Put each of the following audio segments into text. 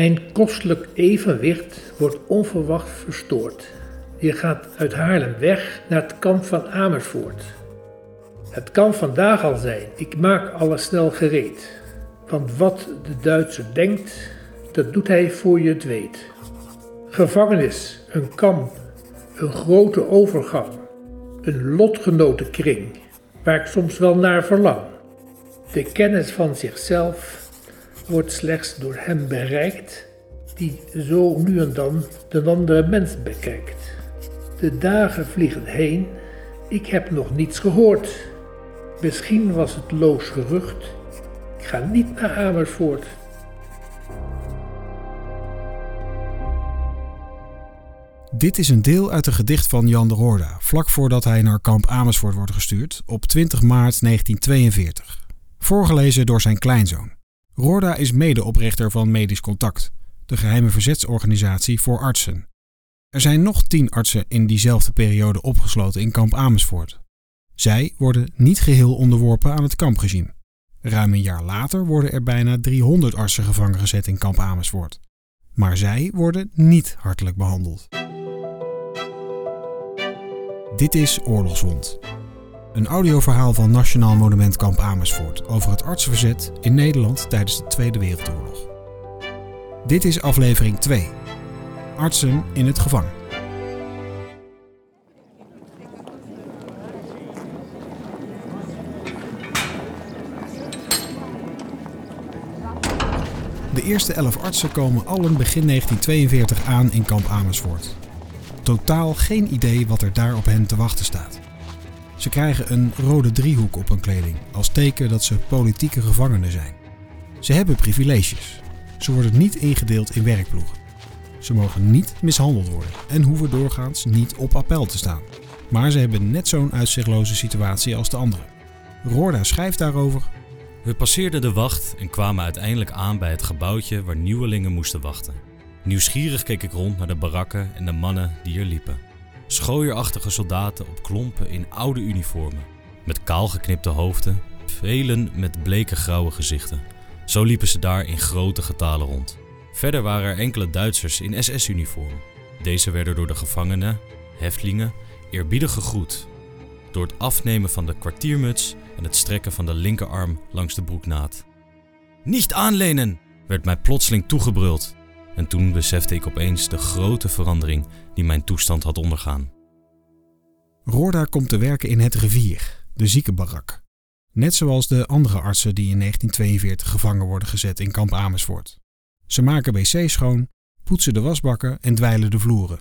Mijn kostelijk evenwicht wordt onverwacht verstoord. Je gaat uit Haarlem weg naar het kamp van Amersfoort. Het kan vandaag al zijn. Ik maak alles snel gereed. Want wat de Duitser denkt, dat doet hij voor je het weet. Gevangenis, een kamp, een grote overgang, een lotgenotenkring, waar ik soms wel naar verlang. De kennis van zichzelf wordt slechts door hem bereikt, die zo nu en dan de andere mens bekijkt. De dagen vliegen heen, ik heb nog niets gehoord. Misschien was het loos gerucht. Ik ga niet naar Amersfoort. Dit is een deel uit een gedicht van Jan de Roorda, vlak voordat hij naar kamp Amersfoort wordt gestuurd op 20 maart 1942. Voorgelezen door zijn kleinzoon. Roorda is medeoprichter van Medisch Contact, de geheime verzetsorganisatie voor artsen. Er zijn nog tien artsen in diezelfde periode opgesloten in kamp Amersfoort. Zij worden niet geheel onderworpen aan het kampregime. Ruim een jaar later worden er bijna 300 artsen gevangen gezet in kamp Amersfoort. Maar zij worden niet hartelijk behandeld. Dit is Oorlogswond. Een audioverhaal van Nationaal Monument Kamp Amersfoort over het artsenverzet in Nederland tijdens de Tweede Wereldoorlog. Dit is aflevering 2. Artsen in het gevangen. De eerste elf artsen komen allen begin 1942 aan in kamp Amersfoort. Totaal geen idee wat er daar op hen te wachten staat. Ze krijgen een rode driehoek op hun kleding als teken dat ze politieke gevangenen zijn. Ze hebben privileges. Ze worden niet ingedeeld in werkploegen. Ze mogen niet mishandeld worden en hoeven doorgaans niet op appel te staan. Maar ze hebben net zo'n uitzichtloze situatie als de anderen. Roorda schrijft daarover. We passeerden de wacht en kwamen uiteindelijk aan bij het gebouwtje waar nieuwelingen moesten wachten. Nieuwsgierig keek ik rond naar de barakken en de mannen die er liepen. Schooierachtige soldaten op klompen in oude uniformen, met kaalgeknipte hoofden, velen met bleke grauwe gezichten. Zo liepen ze daar in grote getalen rond. Verder waren er enkele Duitsers in SS-uniform. Deze werden door de gevangenen, heftelingen, eerbiedig gegroet. Door het afnemen van de kwartiermuts en het strekken van de linkerarm langs de broeknaad. Niet aanlenen! werd mij plotseling toegebruld. En toen besefte ik opeens de grote verandering die mijn toestand had ondergaan. Roorda komt te werken in het rivier, de ziekenbarak. Net zoals de andere artsen die in 1942 gevangen worden gezet in kamp Amersfoort. Ze maken wc's schoon, poetsen de wasbakken en dweilen de vloeren.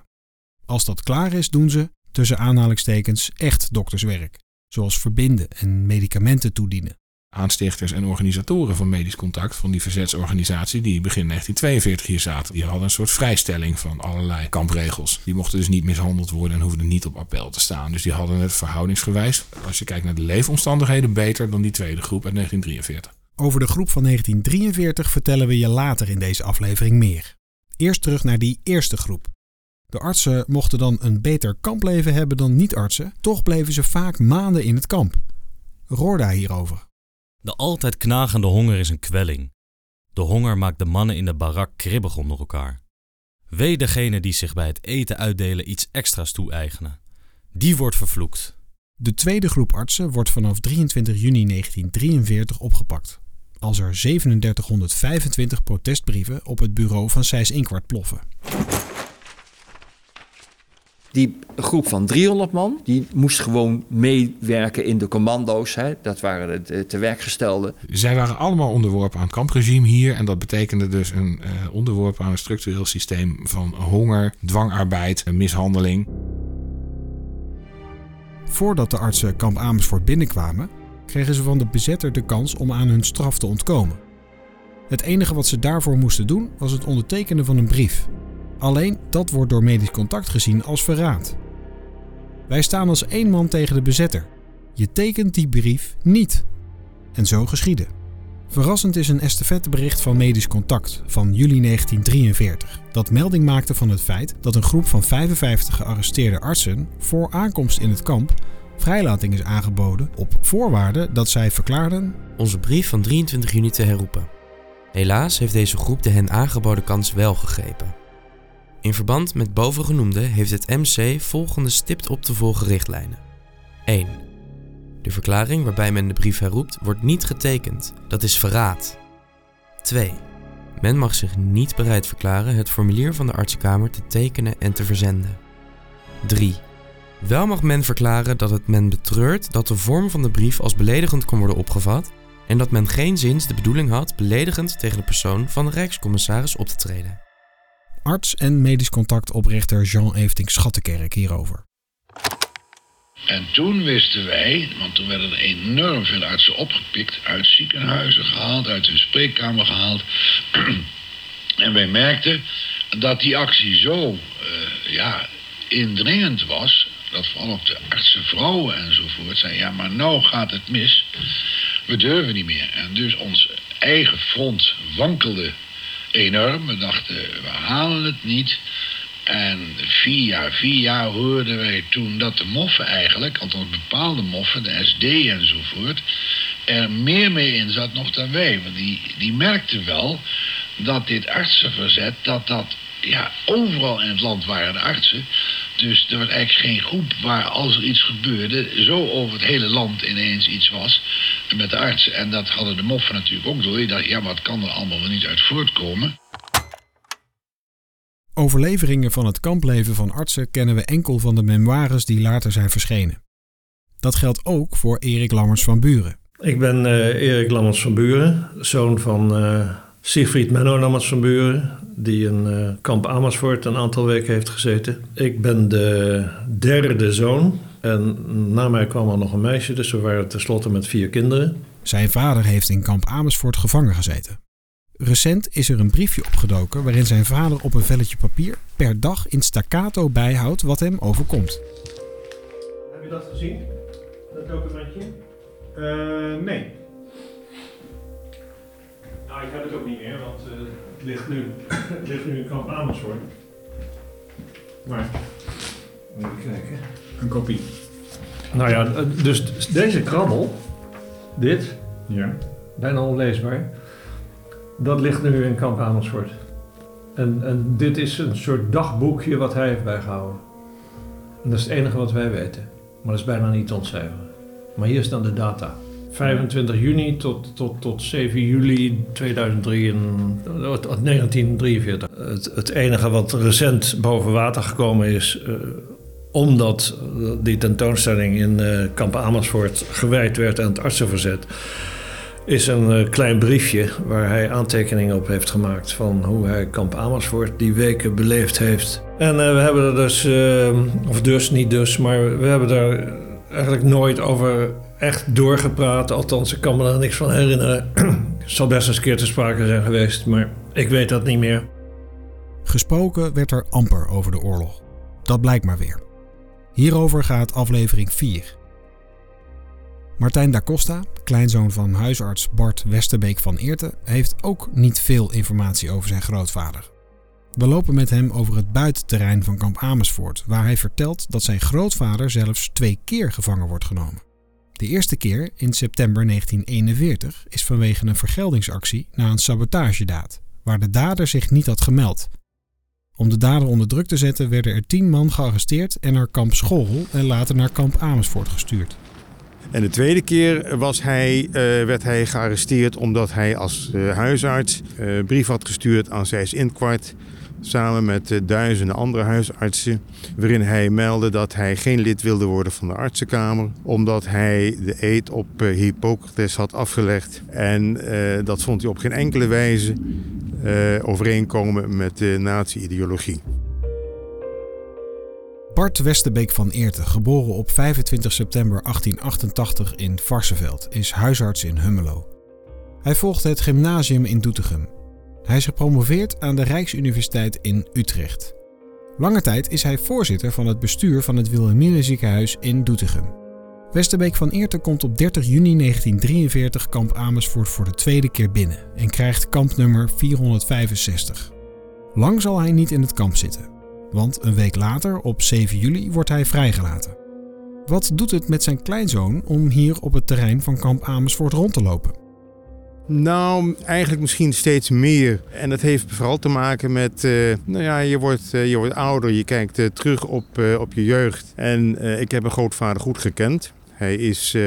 Als dat klaar is, doen ze, tussen aanhalingstekens, echt dokterswerk. Zoals verbinden en medicamenten toedienen. Aanstichters en organisatoren van Medisch Contact, van die verzetsorganisatie, die begin 1942 hier zaten, die hadden een soort vrijstelling van allerlei kampregels. Die mochten dus niet mishandeld worden en hoefden niet op appel te staan. Dus die hadden het verhoudingsgewijs, als je kijkt naar de leefomstandigheden, beter dan die tweede groep uit 1943. Over de groep van 1943 vertellen we je later in deze aflevering meer. Eerst terug naar die eerste groep. De artsen mochten dan een beter kampleven hebben dan niet-artsen, toch bleven ze vaak maanden in het kamp. Roorda hierover. De altijd knagende honger is een kwelling. De honger maakt de mannen in de barak kribbig onder elkaar. Wee degene die zich bij het eten uitdelen iets extra's toe-eigenen. Die wordt vervloekt. De tweede groep artsen wordt vanaf 23 juni 1943 opgepakt. Als er 3725 protestbrieven op het bureau van Sijs Inkwart ploffen. Die groep van 300 man, die moest gewoon meewerken in de commando's. Hè. Dat waren de te werkgestelden. Zij waren allemaal onderworpen aan het kampregime hier. En dat betekende dus een uh, onderworpen aan een structureel systeem van honger, dwangarbeid, mishandeling. Voordat de artsen kamp Amersfoort binnenkwamen, kregen ze van de bezetter de kans om aan hun straf te ontkomen. Het enige wat ze daarvoor moesten doen was het ondertekenen van een brief. Alleen dat wordt door medisch contact gezien als verraad. Wij staan als één man tegen de bezetter. Je tekent die brief niet. En zo geschiedde. Verrassend is een estafettebericht van Medisch Contact van juli 1943 dat melding maakte van het feit dat een groep van 55 gearresteerde artsen voor aankomst in het kamp vrijlating is aangeboden op voorwaarde dat zij verklaarden onze brief van 23 juni te herroepen. Helaas heeft deze groep de hen aangeboden kans wel gegrepen. In verband met bovengenoemde heeft het MC volgende stipt op te volgen richtlijnen. 1. De verklaring waarbij men de brief herroept wordt niet getekend, dat is verraad. 2. Men mag zich niet bereid verklaren het formulier van de artsenkamer te tekenen en te verzenden. 3. Wel mag men verklaren dat het men betreurt dat de vorm van de brief als beledigend kon worden opgevat en dat men geen zins de bedoeling had beledigend tegen de persoon van de Rijkscommissaris op te treden. Arts en medisch contactoprichter Jean Eefting Schattenkerk hierover. En toen wisten wij, want toen werden er enorm veel artsen opgepikt, uit ziekenhuizen gehaald, uit hun spreekkamer gehaald. en wij merkten dat die actie zo uh, ja, indringend was, dat vooral ook de artsen, vrouwen enzovoort zeiden, ja maar nou gaat het mis, we durven niet meer. En dus ons eigen front wankelde enorm. We dachten, we halen het niet. En via via hoorden wij toen dat de moffen eigenlijk, althans bepaalde moffen, de SD enzovoort, er meer mee in zat nog dan wij. Want die, die merkten wel dat dit artsenverzet, dat dat ja, overal in het land waren de artsen. Dus er was eigenlijk geen groep waar als er iets gebeurde, zo over het hele land ineens iets was met de artsen. En dat hadden de moffen natuurlijk ook door. Je dacht, ja, wat kan er allemaal wel niet uit voortkomen? Overleveringen van het kampleven van artsen kennen we enkel van de memoires die later zijn verschenen. Dat geldt ook voor Erik Lammers van Buren. Ik ben uh, Erik Lammers van Buren, zoon van uh, Siegfried Menno Lammers van Buren, die in uh, kamp Amersfoort een aantal weken heeft gezeten. Ik ben de derde zoon en na mij kwam er nog een meisje, dus we waren tenslotte met vier kinderen. Zijn vader heeft in kamp Amersfoort gevangen gezeten. Recent is er een briefje opgedoken waarin zijn vader op een velletje papier per dag in staccato bijhoudt wat hem overkomt. Heb je dat gezien? Dat documentje? Uh, nee. Ik heb het ook niet meer, want uh, het, ligt nu, het ligt nu in kamp Amersfoort. Maar, even kijken. Een kopie. Nou ja, dus deze krabbel, dit, ja. bijna onleesbaar dat ligt nu in kamp Amersfoort. En, en dit is een soort dagboekje wat hij heeft bijgehouden. En dat is het enige wat wij weten. Maar dat is bijna niet te ontcijferen. Maar hier staan de data. 25 juni tot, tot, tot 7 juli 2003 en, 1943. Het, het enige wat recent boven water gekomen is, uh, omdat die tentoonstelling in uh, kamp Amersfoort gewijd werd aan het artsenverzet is een uh, klein briefje waar hij aantekeningen op heeft gemaakt van hoe hij kamp Amersfoort die weken beleefd heeft. En we hebben er dus, of dus niet dus, maar we hebben daar eigenlijk nooit over echt doorgepraat. Althans, ik kan me er niks van herinneren. Het zal best eens een keer te sprake zijn geweest, maar ik weet dat niet meer. Gesproken werd er amper over de oorlog. Dat blijkt maar weer. Hierover gaat aflevering 4. Martijn da Costa, kleinzoon van huisarts Bart Westerbeek van Eerten, heeft ook niet veel informatie over zijn grootvader. We lopen met hem over het buitenterrein van kamp Amersfoort, waar hij vertelt dat zijn grootvader zelfs twee keer gevangen wordt genomen. De eerste keer, in september 1941, is vanwege een vergeldingsactie na een sabotagedaad, waar de dader zich niet had gemeld. Om de dader onder druk te zetten werden er tien man gearresteerd en naar kamp School en later naar kamp Amersfoort gestuurd. En de tweede keer was hij, uh, werd hij gearresteerd omdat hij als uh, huisarts uh, brief had gestuurd aan Zijs Inkwart samen met duizenden andere huisartsen, waarin hij meldde dat hij geen lid wilde worden van de artsenkamer, omdat hij de eed op Hippocrates had afgelegd. En dat vond hij op geen enkele wijze overeenkomen met de nazi-ideologie. Bart Westerbeek van Eerten, geboren op 25 september 1888 in Varsenveld, is huisarts in Hummelo. Hij volgde het gymnasium in Doetinchem. Hij is gepromoveerd aan de Rijksuniversiteit in Utrecht. Lange tijd is hij voorzitter van het bestuur van het Wilhelmina ziekenhuis in Doetinchem. Westerbeek van Eerten komt op 30 juni 1943 kamp Amersfoort voor de tweede keer binnen en krijgt kampnummer 465. Lang zal hij niet in het kamp zitten. Want een week later, op 7 juli, wordt hij vrijgelaten. Wat doet het met zijn kleinzoon om hier op het terrein van kamp Amersfoort rond te lopen? Nou, eigenlijk misschien steeds meer. En dat heeft vooral te maken met, uh, nou ja, je wordt, uh, je wordt ouder, je kijkt uh, terug op, op je jeugd. En ik heb mijn grootvader goed gekend. Hij is,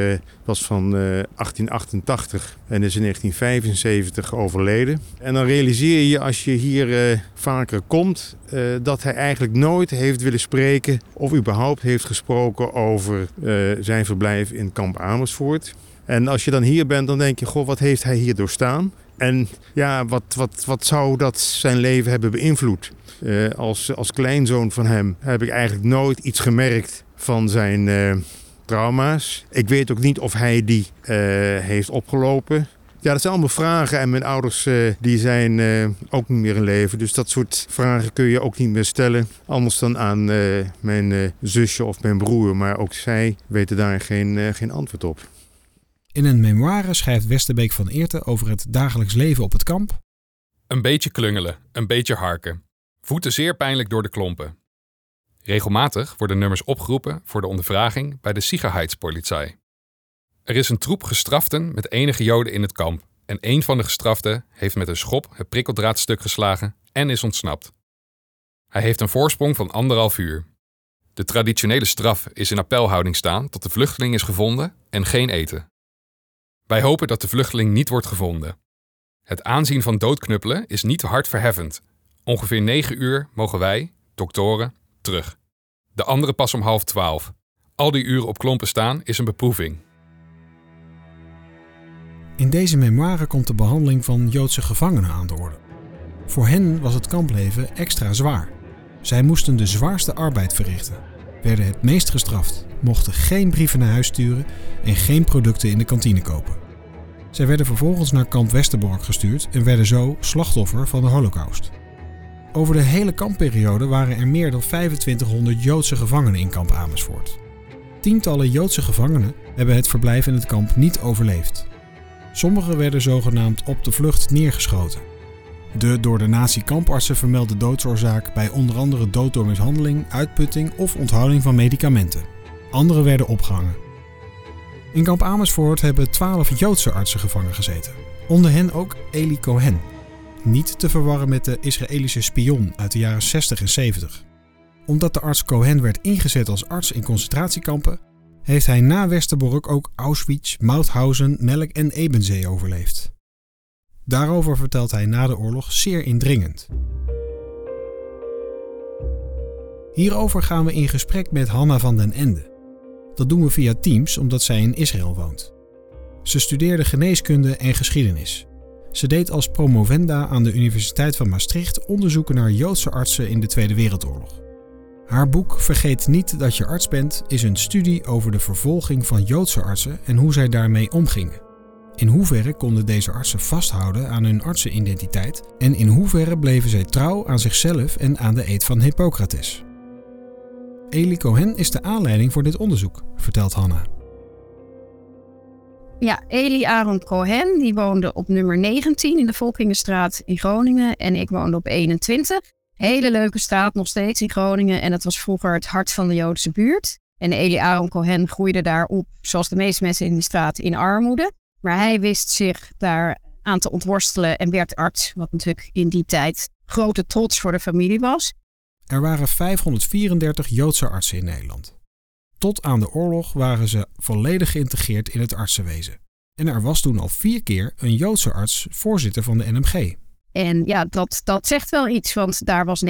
was van 1888 en is in 1975 overleden. En dan realiseer je als je hier vaker komt dat hij eigenlijk nooit heeft willen spreken of überhaupt heeft gesproken over zijn verblijf in kamp Amersfoort. En als je dan hier bent, dan denk je, goh, wat heeft hij hier doorstaan? En ja, wat, wat, wat zou dat zijn leven hebben beïnvloed? Uh, als, als kleinzoon van hem heb ik eigenlijk nooit iets gemerkt van zijn uh, trauma's. Ik weet ook niet of hij die uh, heeft opgelopen. Ja, dat zijn allemaal vragen. En mijn ouders die zijn ook niet meer in leven. Dus dat soort vragen kun je ook niet meer stellen. Anders dan aan mijn zusje of mijn broer. Maar ook zij weten daar geen, geen antwoord op. In een memoire schrijft Westerbeek van Eerten over het dagelijks leven op het kamp. Een beetje klungelen, een beetje harken. Voeten zeer pijnlijk door de klompen. Regelmatig worden nummers opgeroepen voor de ondervraging bij de Sicherheitspolizei. Er is een troep gestraften met enige joden in het kamp en een van de gestraften heeft met een schop het prikkeldraadstuk geslagen en is ontsnapt. Hij heeft een voorsprong van anderhalf uur. De traditionele straf is in appelhouding staan tot de vluchteling is gevonden en geen eten. Wij hopen dat de vluchteling niet wordt gevonden. Het aanzien van doodknuppelen is niet hartverheffend. Ongeveer 9 uur mogen wij, doktoren, terug. De andere pas om half twaalf. Al die uren op klompen staan is een beproeving. In deze memoire komt de behandeling van Joodse gevangenen aan de orde. Voor hen was het kampleven extra zwaar. Zij moesten de zwaarste arbeid verrichten, werden het meest gestraft, mochten geen brieven naar huis sturen en geen producten in de kantine kopen. Zij werden vervolgens naar kamp Westerbork gestuurd en werden zo slachtoffer van de Holocaust. Over de hele kampperiode waren er meer dan 2500 Joodse gevangenen in kamp Amersfoort. Tientallen Joodse gevangenen hebben het verblijf in het kamp niet overleefd. Sommigen werden zogenaamd op de vlucht neergeschoten. De door de nazi-kampartsen vermelde doodsoorzaak bij onder andere dood door mishandeling, uitputting of onthouding van medicamenten. Anderen werden opgehangen. In kamp Amersfoort hebben twaalf Joodse artsen gevangen gezeten. Onder hen ook Eli Cohen. Niet te verwarren met de Israëlische spion uit de jaren 60 en 70. Omdat de arts Cohen werd ingezet als arts in concentratiekampen, heeft hij na Westerbork ook Auschwitz, Mauthausen, Melk en Ebenzee overleefd. Daarover vertelt hij na de oorlog zeer indringend. Hierover gaan we in gesprek met Hanna van den Ende. Dat doen we via Teams omdat zij in Israël woont. Ze studeerde geneeskunde en geschiedenis. Ze deed als promovenda aan de Universiteit van Maastricht onderzoeken naar Joodse artsen in de Tweede Wereldoorlog. Haar boek Vergeet niet dat je arts bent is een studie over de vervolging van Joodse artsen en hoe zij daarmee omgingen. In hoeverre konden deze artsen vasthouden aan hun artsenidentiteit en in hoeverre bleven zij trouw aan zichzelf en aan de eed van Hippocrates. Eli Cohen is de aanleiding voor dit onderzoek, vertelt Hanna. Ja, Eli Aaron Cohen, die woonde op nummer 19 in de Volkingenstraat in Groningen en ik woonde op 21. Hele leuke straat nog steeds in Groningen en het was vroeger het hart van de Joodse buurt. En Eli Aaron Cohen groeide daar op, zoals de meeste mensen in de straat, in armoede. Maar hij wist zich daar aan te ontworstelen en werd arts, wat natuurlijk in die tijd grote trots voor de familie was. Er waren 534 Joodse artsen in Nederland. Tot aan de oorlog waren ze volledig geïntegreerd in het artsenwezen. En er was toen al vier keer een Joodse arts voorzitter van de NMG. En ja, dat, dat zegt wel iets, want daar was 90%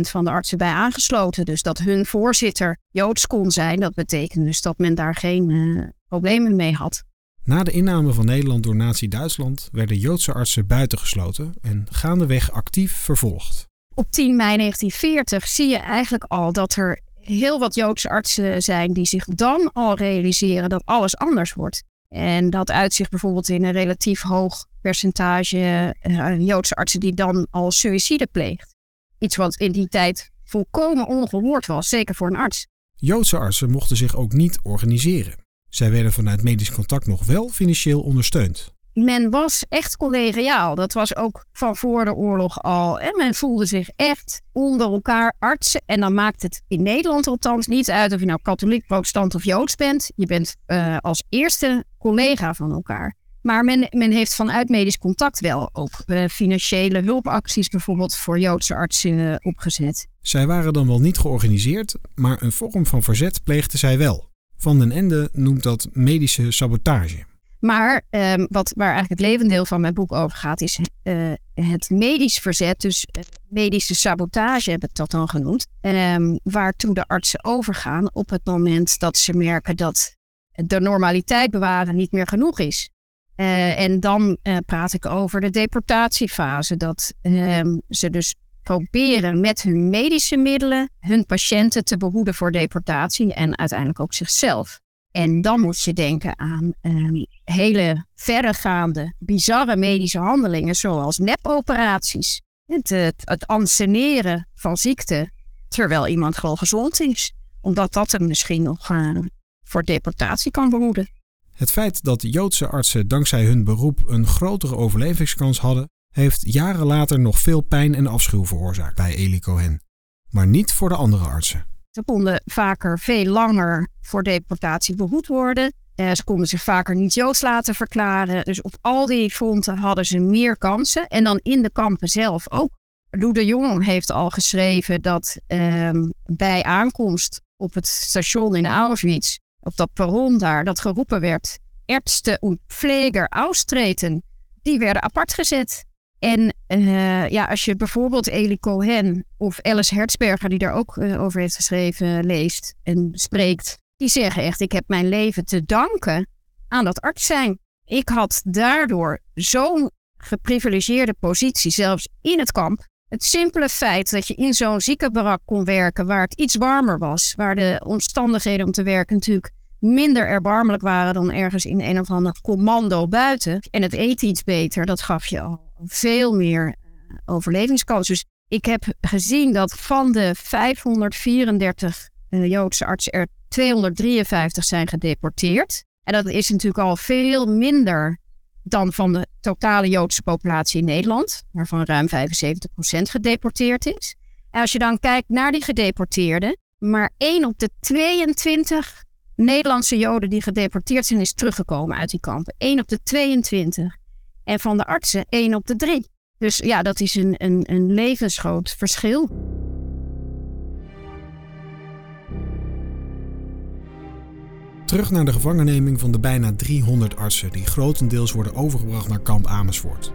van de artsen bij aangesloten. Dus dat hun voorzitter Joods kon zijn, dat betekende dus dat men daar geen uh, problemen mee had. Na de inname van Nederland door Nazi-Duitsland werden Joodse artsen buitengesloten en gaandeweg actief vervolgd. Op 10 mei 1940 zie je eigenlijk al dat er heel wat Joodse artsen zijn die zich dan al realiseren dat alles anders wordt. En dat uitzicht bijvoorbeeld in een relatief hoog percentage uh, Joodse artsen die dan al suïcide pleegt. Iets wat in die tijd volkomen ongehoord was, zeker voor een arts. Joodse artsen mochten zich ook niet organiseren. Zij werden vanuit medisch contact nog wel financieel ondersteund men was echt collegiaal. Dat was ook van voor de oorlog al. En men voelde zich echt onder elkaar artsen. En dan maakt het in Nederland althans niet uit of je nou katholiek, protestant of joods bent. Je bent uh, als eerste collega van elkaar. Maar men, men heeft vanuit medisch contact wel ook uh, financiële hulpacties bijvoorbeeld voor Joodse artsen uh, opgezet. Zij waren dan wel niet georganiseerd, maar een vorm van verzet pleegden zij wel. Van den Ende noemt dat medische sabotage. Maar um, wat, waar eigenlijk het levendeel van mijn boek over gaat, is uh, het medisch verzet. Dus medische sabotage heb ik dat dan genoemd. Um, waartoe de artsen overgaan op het moment dat ze merken dat de normaliteit bewaren niet meer genoeg is. Uh, en dan praat ik over de deportatiefase. Dat um, ze dus proberen met hun medische middelen hun patiënten te behoeden voor deportatie en uiteindelijk ook zichzelf. En dan moet je denken aan um, hele verregaande, bizarre medische handelingen, zoals nepoperaties. Het, het, anseneren van ziekte terwijl iemand gewoon gezond is. Omdat dat hem misschien nog uh, voor deportatie kan behoeden. Het feit dat Joodse artsen dankzij hun beroep een grotere overlevingskans hadden, heeft jaren later nog veel pijn en afschuw veroorzaakt bij Eli Cohen. Maar niet voor de andere artsen. Ze konden vaker veel langer voor deportatie behoed worden. Eh, ze konden zich vaker niet Joods laten verklaren. Dus op al die fronten hadden ze meer kansen. En dan in de kampen zelf ook. Lou de Jong heeft al geschreven dat eh, bij aankomst op het station in Auschwitz, op dat perron daar, dat geroepen werd: Ärzte und Pfleger austreten. Die werden apart gezet. En uh, ja, als je bijvoorbeeld Eli Cohen of Alice Hertzberger, die daar ook uh, over heeft geschreven, leest en spreekt, die zeggen echt: Ik heb mijn leven te danken aan dat arts zijn. Ik had daardoor zo'n geprivilegeerde positie, zelfs in het kamp. Het simpele feit dat je in zo'n ziekenbarak kon werken, waar het iets warmer was, waar de omstandigheden om te werken natuurlijk minder erbarmelijk waren dan ergens in een of ander commando buiten. En het eten iets beter, dat gaf je al veel meer overlevingskans. Dus ik heb gezien dat van de 534 uh, Joodse artsen er 253 zijn gedeporteerd. En dat is natuurlijk al veel minder dan van de totale Joodse populatie in Nederland, waarvan ruim 75% gedeporteerd is. En als je dan kijkt naar die gedeporteerden, maar 1 op de 22 Nederlandse Joden die gedeporteerd zijn, is teruggekomen uit die kampen. 1 op de 22. En van de artsen 1 op de 3. Dus ja, dat is een, een, een levensgroot verschil. Terug naar de gevangenneming van de bijna 300 artsen die grotendeels worden overgebracht naar kamp Amersfoort.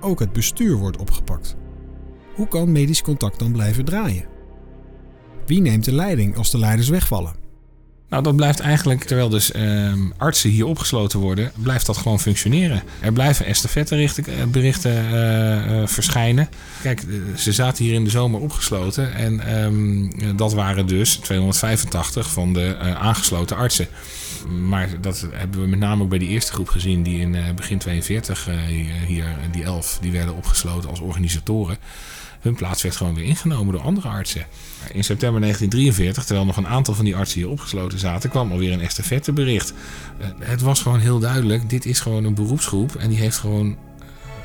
Ook het bestuur wordt opgepakt. Hoe kan medisch contact dan blijven draaien? Wie neemt de leiding als de leiders wegvallen? Nou, dat blijft eigenlijk, terwijl dus uh, artsen hier opgesloten worden, blijft dat gewoon functioneren. Er blijven estafetteberichten uh, uh, verschijnen. Kijk, ze zaten hier in de zomer opgesloten en um, dat waren dus 285 van de aangesloten artsen. Maar dat hebben we met name ook bij die eerste groep gezien, die in begin 42 hier, die elf, die werden opgesloten als organisatoren. Hun plaats werd gewoon weer ingenomen door andere artsen. In september 1943, terwijl nog een aantal van die artsen hier opgesloten zaten, kwam alweer een estafettebericht. Uh, het was gewoon heel duidelijk: dit is gewoon een beroepsgroep en die heeft gewoon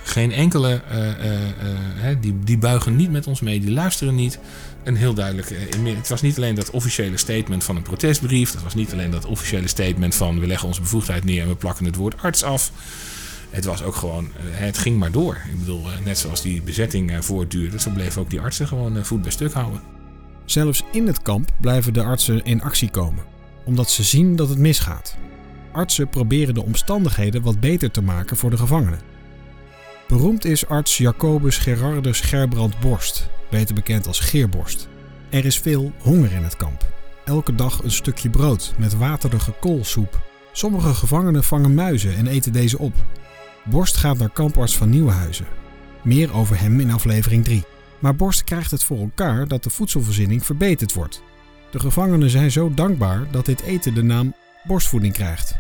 geen enkele. Uh, die, die buigen niet met ons mee, die luisteren niet. Een heel duidelijk. het was niet alleen dat officiële statement van een protestbrief. Het was niet alleen dat officiële statement van we leggen onze bevoegdheid neer en we plakken het woord arts af het was ook gewoon, het ging maar door. Ik bedoel, net zoals die bezetting voortduurde, zo bleven ook die artsen gewoon voet bij stuk houden. Zelfs in het kamp blijven de artsen in actie komen, omdat ze zien dat het misgaat. Artsen proberen de omstandigheden wat beter te maken voor de gevangenen. Beroemd is arts Jacobus Gerardus Gerbrand Borst, beter bekend als Geerborst. Er is veel honger in het kamp. Elke dag een stukje brood met waterige koolsoep. Sommige gevangenen vangen muizen en eten deze op. Borst gaat naar kamparts van Nieuwenhuizen. Meer over hem in aflevering 3. Maar Borst krijgt het voor elkaar dat de voedselvoorziening verbeterd wordt. De gevangenen zijn zo dankbaar dat dit eten de naam borstvoeding krijgt.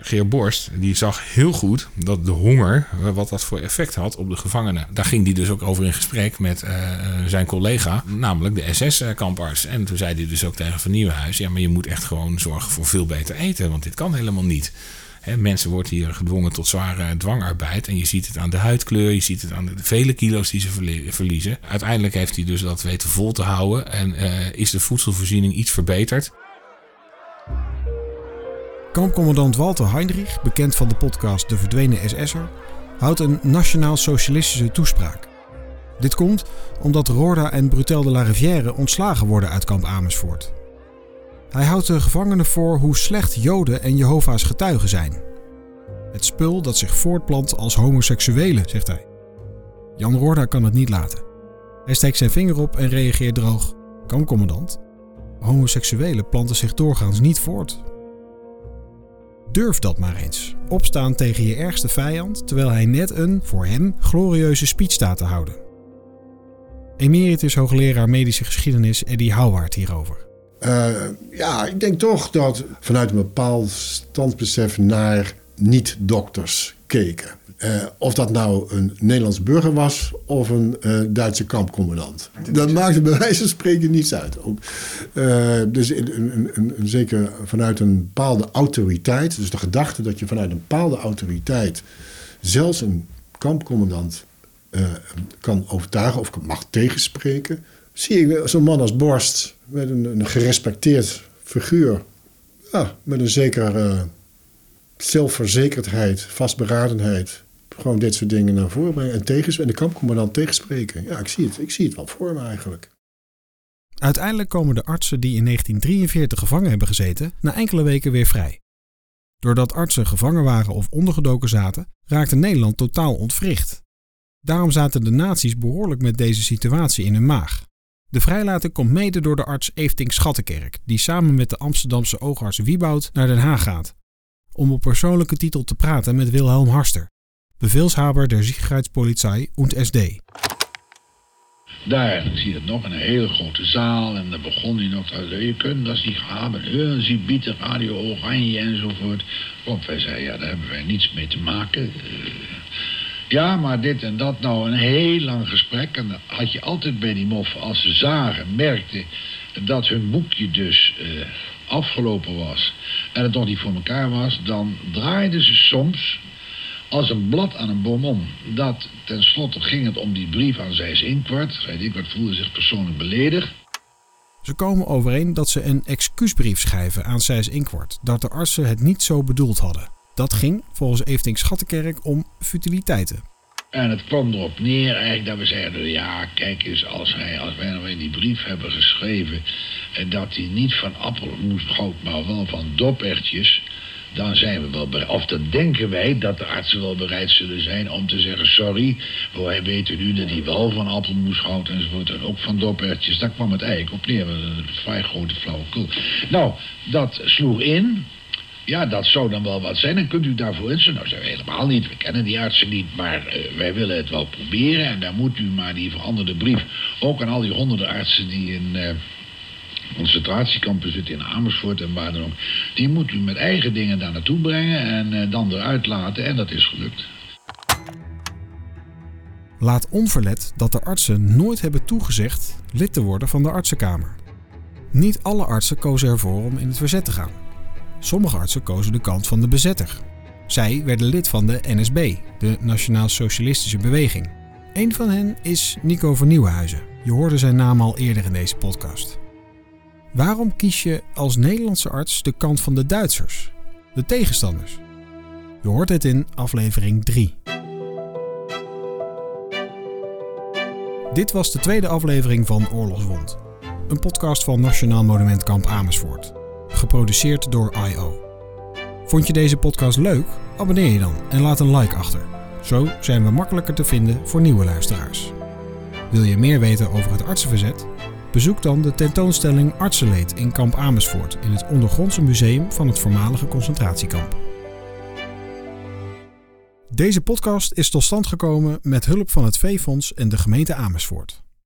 Geer Borst die zag heel goed dat de honger, wat dat voor effect had op de gevangenen. Daar ging hij dus ook over in gesprek met uh, zijn collega, namelijk de SS-kamparts. En toen zei hij dus ook tegen Van Nieuwenhuis: ja, maar je moet echt gewoon zorgen voor veel beter eten, want dit kan helemaal niet. Mensen worden hier gedwongen tot zware dwangarbeid. En je ziet het aan de huidkleur, je ziet het aan de vele kilo's die ze verliezen. Uiteindelijk heeft hij dus dat weten vol te houden en uh, is de voedselvoorziening iets verbeterd. Kampcommandant Walter Heinrich, bekend van de podcast De Verdwenen SS'er, houdt een nationaal-socialistische toespraak. Dit komt omdat Roorda en Brutel de la Rivière ontslagen worden uit kamp Amersfoort. Hij houdt de gevangenen voor hoe slecht Joden en Jehovah's getuigen zijn. Het spul dat zich voortplant als homoseksuelen, zegt hij. Jan Roorda kan het niet laten. Hij steekt zijn vinger op en reageert droog. Kampcommandant, homoseksuelen planten zich doorgaans niet voort. Durf dat maar eens. Opstaan tegen je ergste vijand terwijl hij net een, voor hem, glorieuze speech staat te houden. Emeritus hoogleraar medische geschiedenis Eddie Houwaard hierover. Uh, ja, ik denk toch dat vanuit een bepaald standbesef naar niet-dokters keken. Uh, of dat nou een Nederlands burger was of een uh, Duitse kampcommandant. Dat maakte bij wijze van spreken niets uit. Dus een, zeker vanuit een bepaalde autoriteit, dus de gedachte dat je vanuit een bepaalde autoriteit zelfs een kampcommandant kan overtuigen of mag tegenspreken, zie ik zo'n man als Borst met een, gerespecteerd figuur. Ja, met een zekere zelfverzekerdheid, vastberadenheid. Gewoon dit soort dingen naar voren brengen. En, tegen, en de kampcommandant tegenspreken. Ja, ik zie, het, ik zie het wel voor me eigenlijk. Uiteindelijk komen de artsen die in 1943 gevangen hebben gezeten, na enkele weken weer vrij. Doordat artsen gevangen waren of ondergedoken zaten, raakte Nederland totaal ontwricht. Daarom zaten de nazi's behoorlijk met deze situatie in hun maag. De vrijlating komt mede door de arts Eefting Schattenkerk, die samen met de Amsterdamse oogarts Wieboud naar Den Haag gaat. Om op persoonlijke titel te praten met Wilhelm Harster, beveelshaber der Sicherheitspolizei und SD. Daar zie je het nog, een hele grote zaal. En dan begon hij nog, je kunt dat niet gaan. Ze biedt radio oranje enzovoort. Want wij zeiden, ja, daar hebben wij niets mee te maken. Ja, maar dit en dat. Nou, een heel lang gesprek. En dan had je altijd bij die moffen, als ze zagen, merkten dat hun boekje dus uh, afgelopen was. En het nog niet voor elkaar was. Dan draaiden ze soms als een blad aan een boom om. Dat, tenslotte ging het om die brief aan Zijs Inkwart. Zijs Inkwart voelde zich persoonlijk beledigd. Ze komen overeen dat ze een excuusbrief schrijven aan Zijs Inkwart. Dat de artsen het niet zo bedoeld hadden. Dat ging volgens Eefting Schattenkerk om futiliteiten. En het kwam erop neer eigenlijk dat we zeiden... ja, kijk eens, als, hij, als wij nou in die brief hebben geschreven... dat hij niet van appelmoesgoud, maar wel van dopertjes... dan zijn we wel bereid... of dan denken wij dat de artsen wel bereid zullen zijn om te zeggen... sorry, wij weten nu dat hij wel van appelmoesgoud enzovoort... en ook van dopertjes, daar kwam het eigenlijk op neer. Een vrij grote flauwekul. Nou, dat sloeg in... Ja, dat zou dan wel wat zijn. En kunt u daarvoor inzetten? Nou, zeggen we helemaal niet. We kennen die artsen niet, maar uh, wij willen het wel proberen. En dan moet u maar die veranderde brief... ook aan al die honderden artsen die in... Uh, concentratiekampen zitten in Amersfoort en waar dan ook... die moet u met eigen dingen daar naartoe brengen en uh, dan eruit laten. En dat is gelukt. Laat onverlet dat de artsen nooit hebben toegezegd lid te worden van de artsenkamer. Niet alle artsen kozen ervoor om in het verzet te gaan. Sommige artsen kozen de kant van de bezetter. Zij werden lid van de NSB, de Nationaal Socialistische Beweging. Een van hen is Nico van Nieuwenhuizen. Je hoorde zijn naam al eerder in deze podcast. Waarom kies je als Nederlandse arts de kant van de Duitsers, de tegenstanders? Je hoort het in aflevering 3. Dit was de tweede aflevering van Oorlogswond, een podcast van Nationaal Monumentkamp Amersfoort geproduceerd door I.O. Vond je deze podcast leuk? Abonneer je dan en laat een like achter. Zo zijn we makkelijker te vinden voor nieuwe luisteraars. Wil je meer weten over het artsenverzet? Bezoek dan de tentoonstelling Artsenleed in Kamp Amersfoort in het ondergrondse museum van het voormalige concentratiekamp. Deze podcast is tot stand gekomen met hulp van het Veefonds en de gemeente Amersfoort.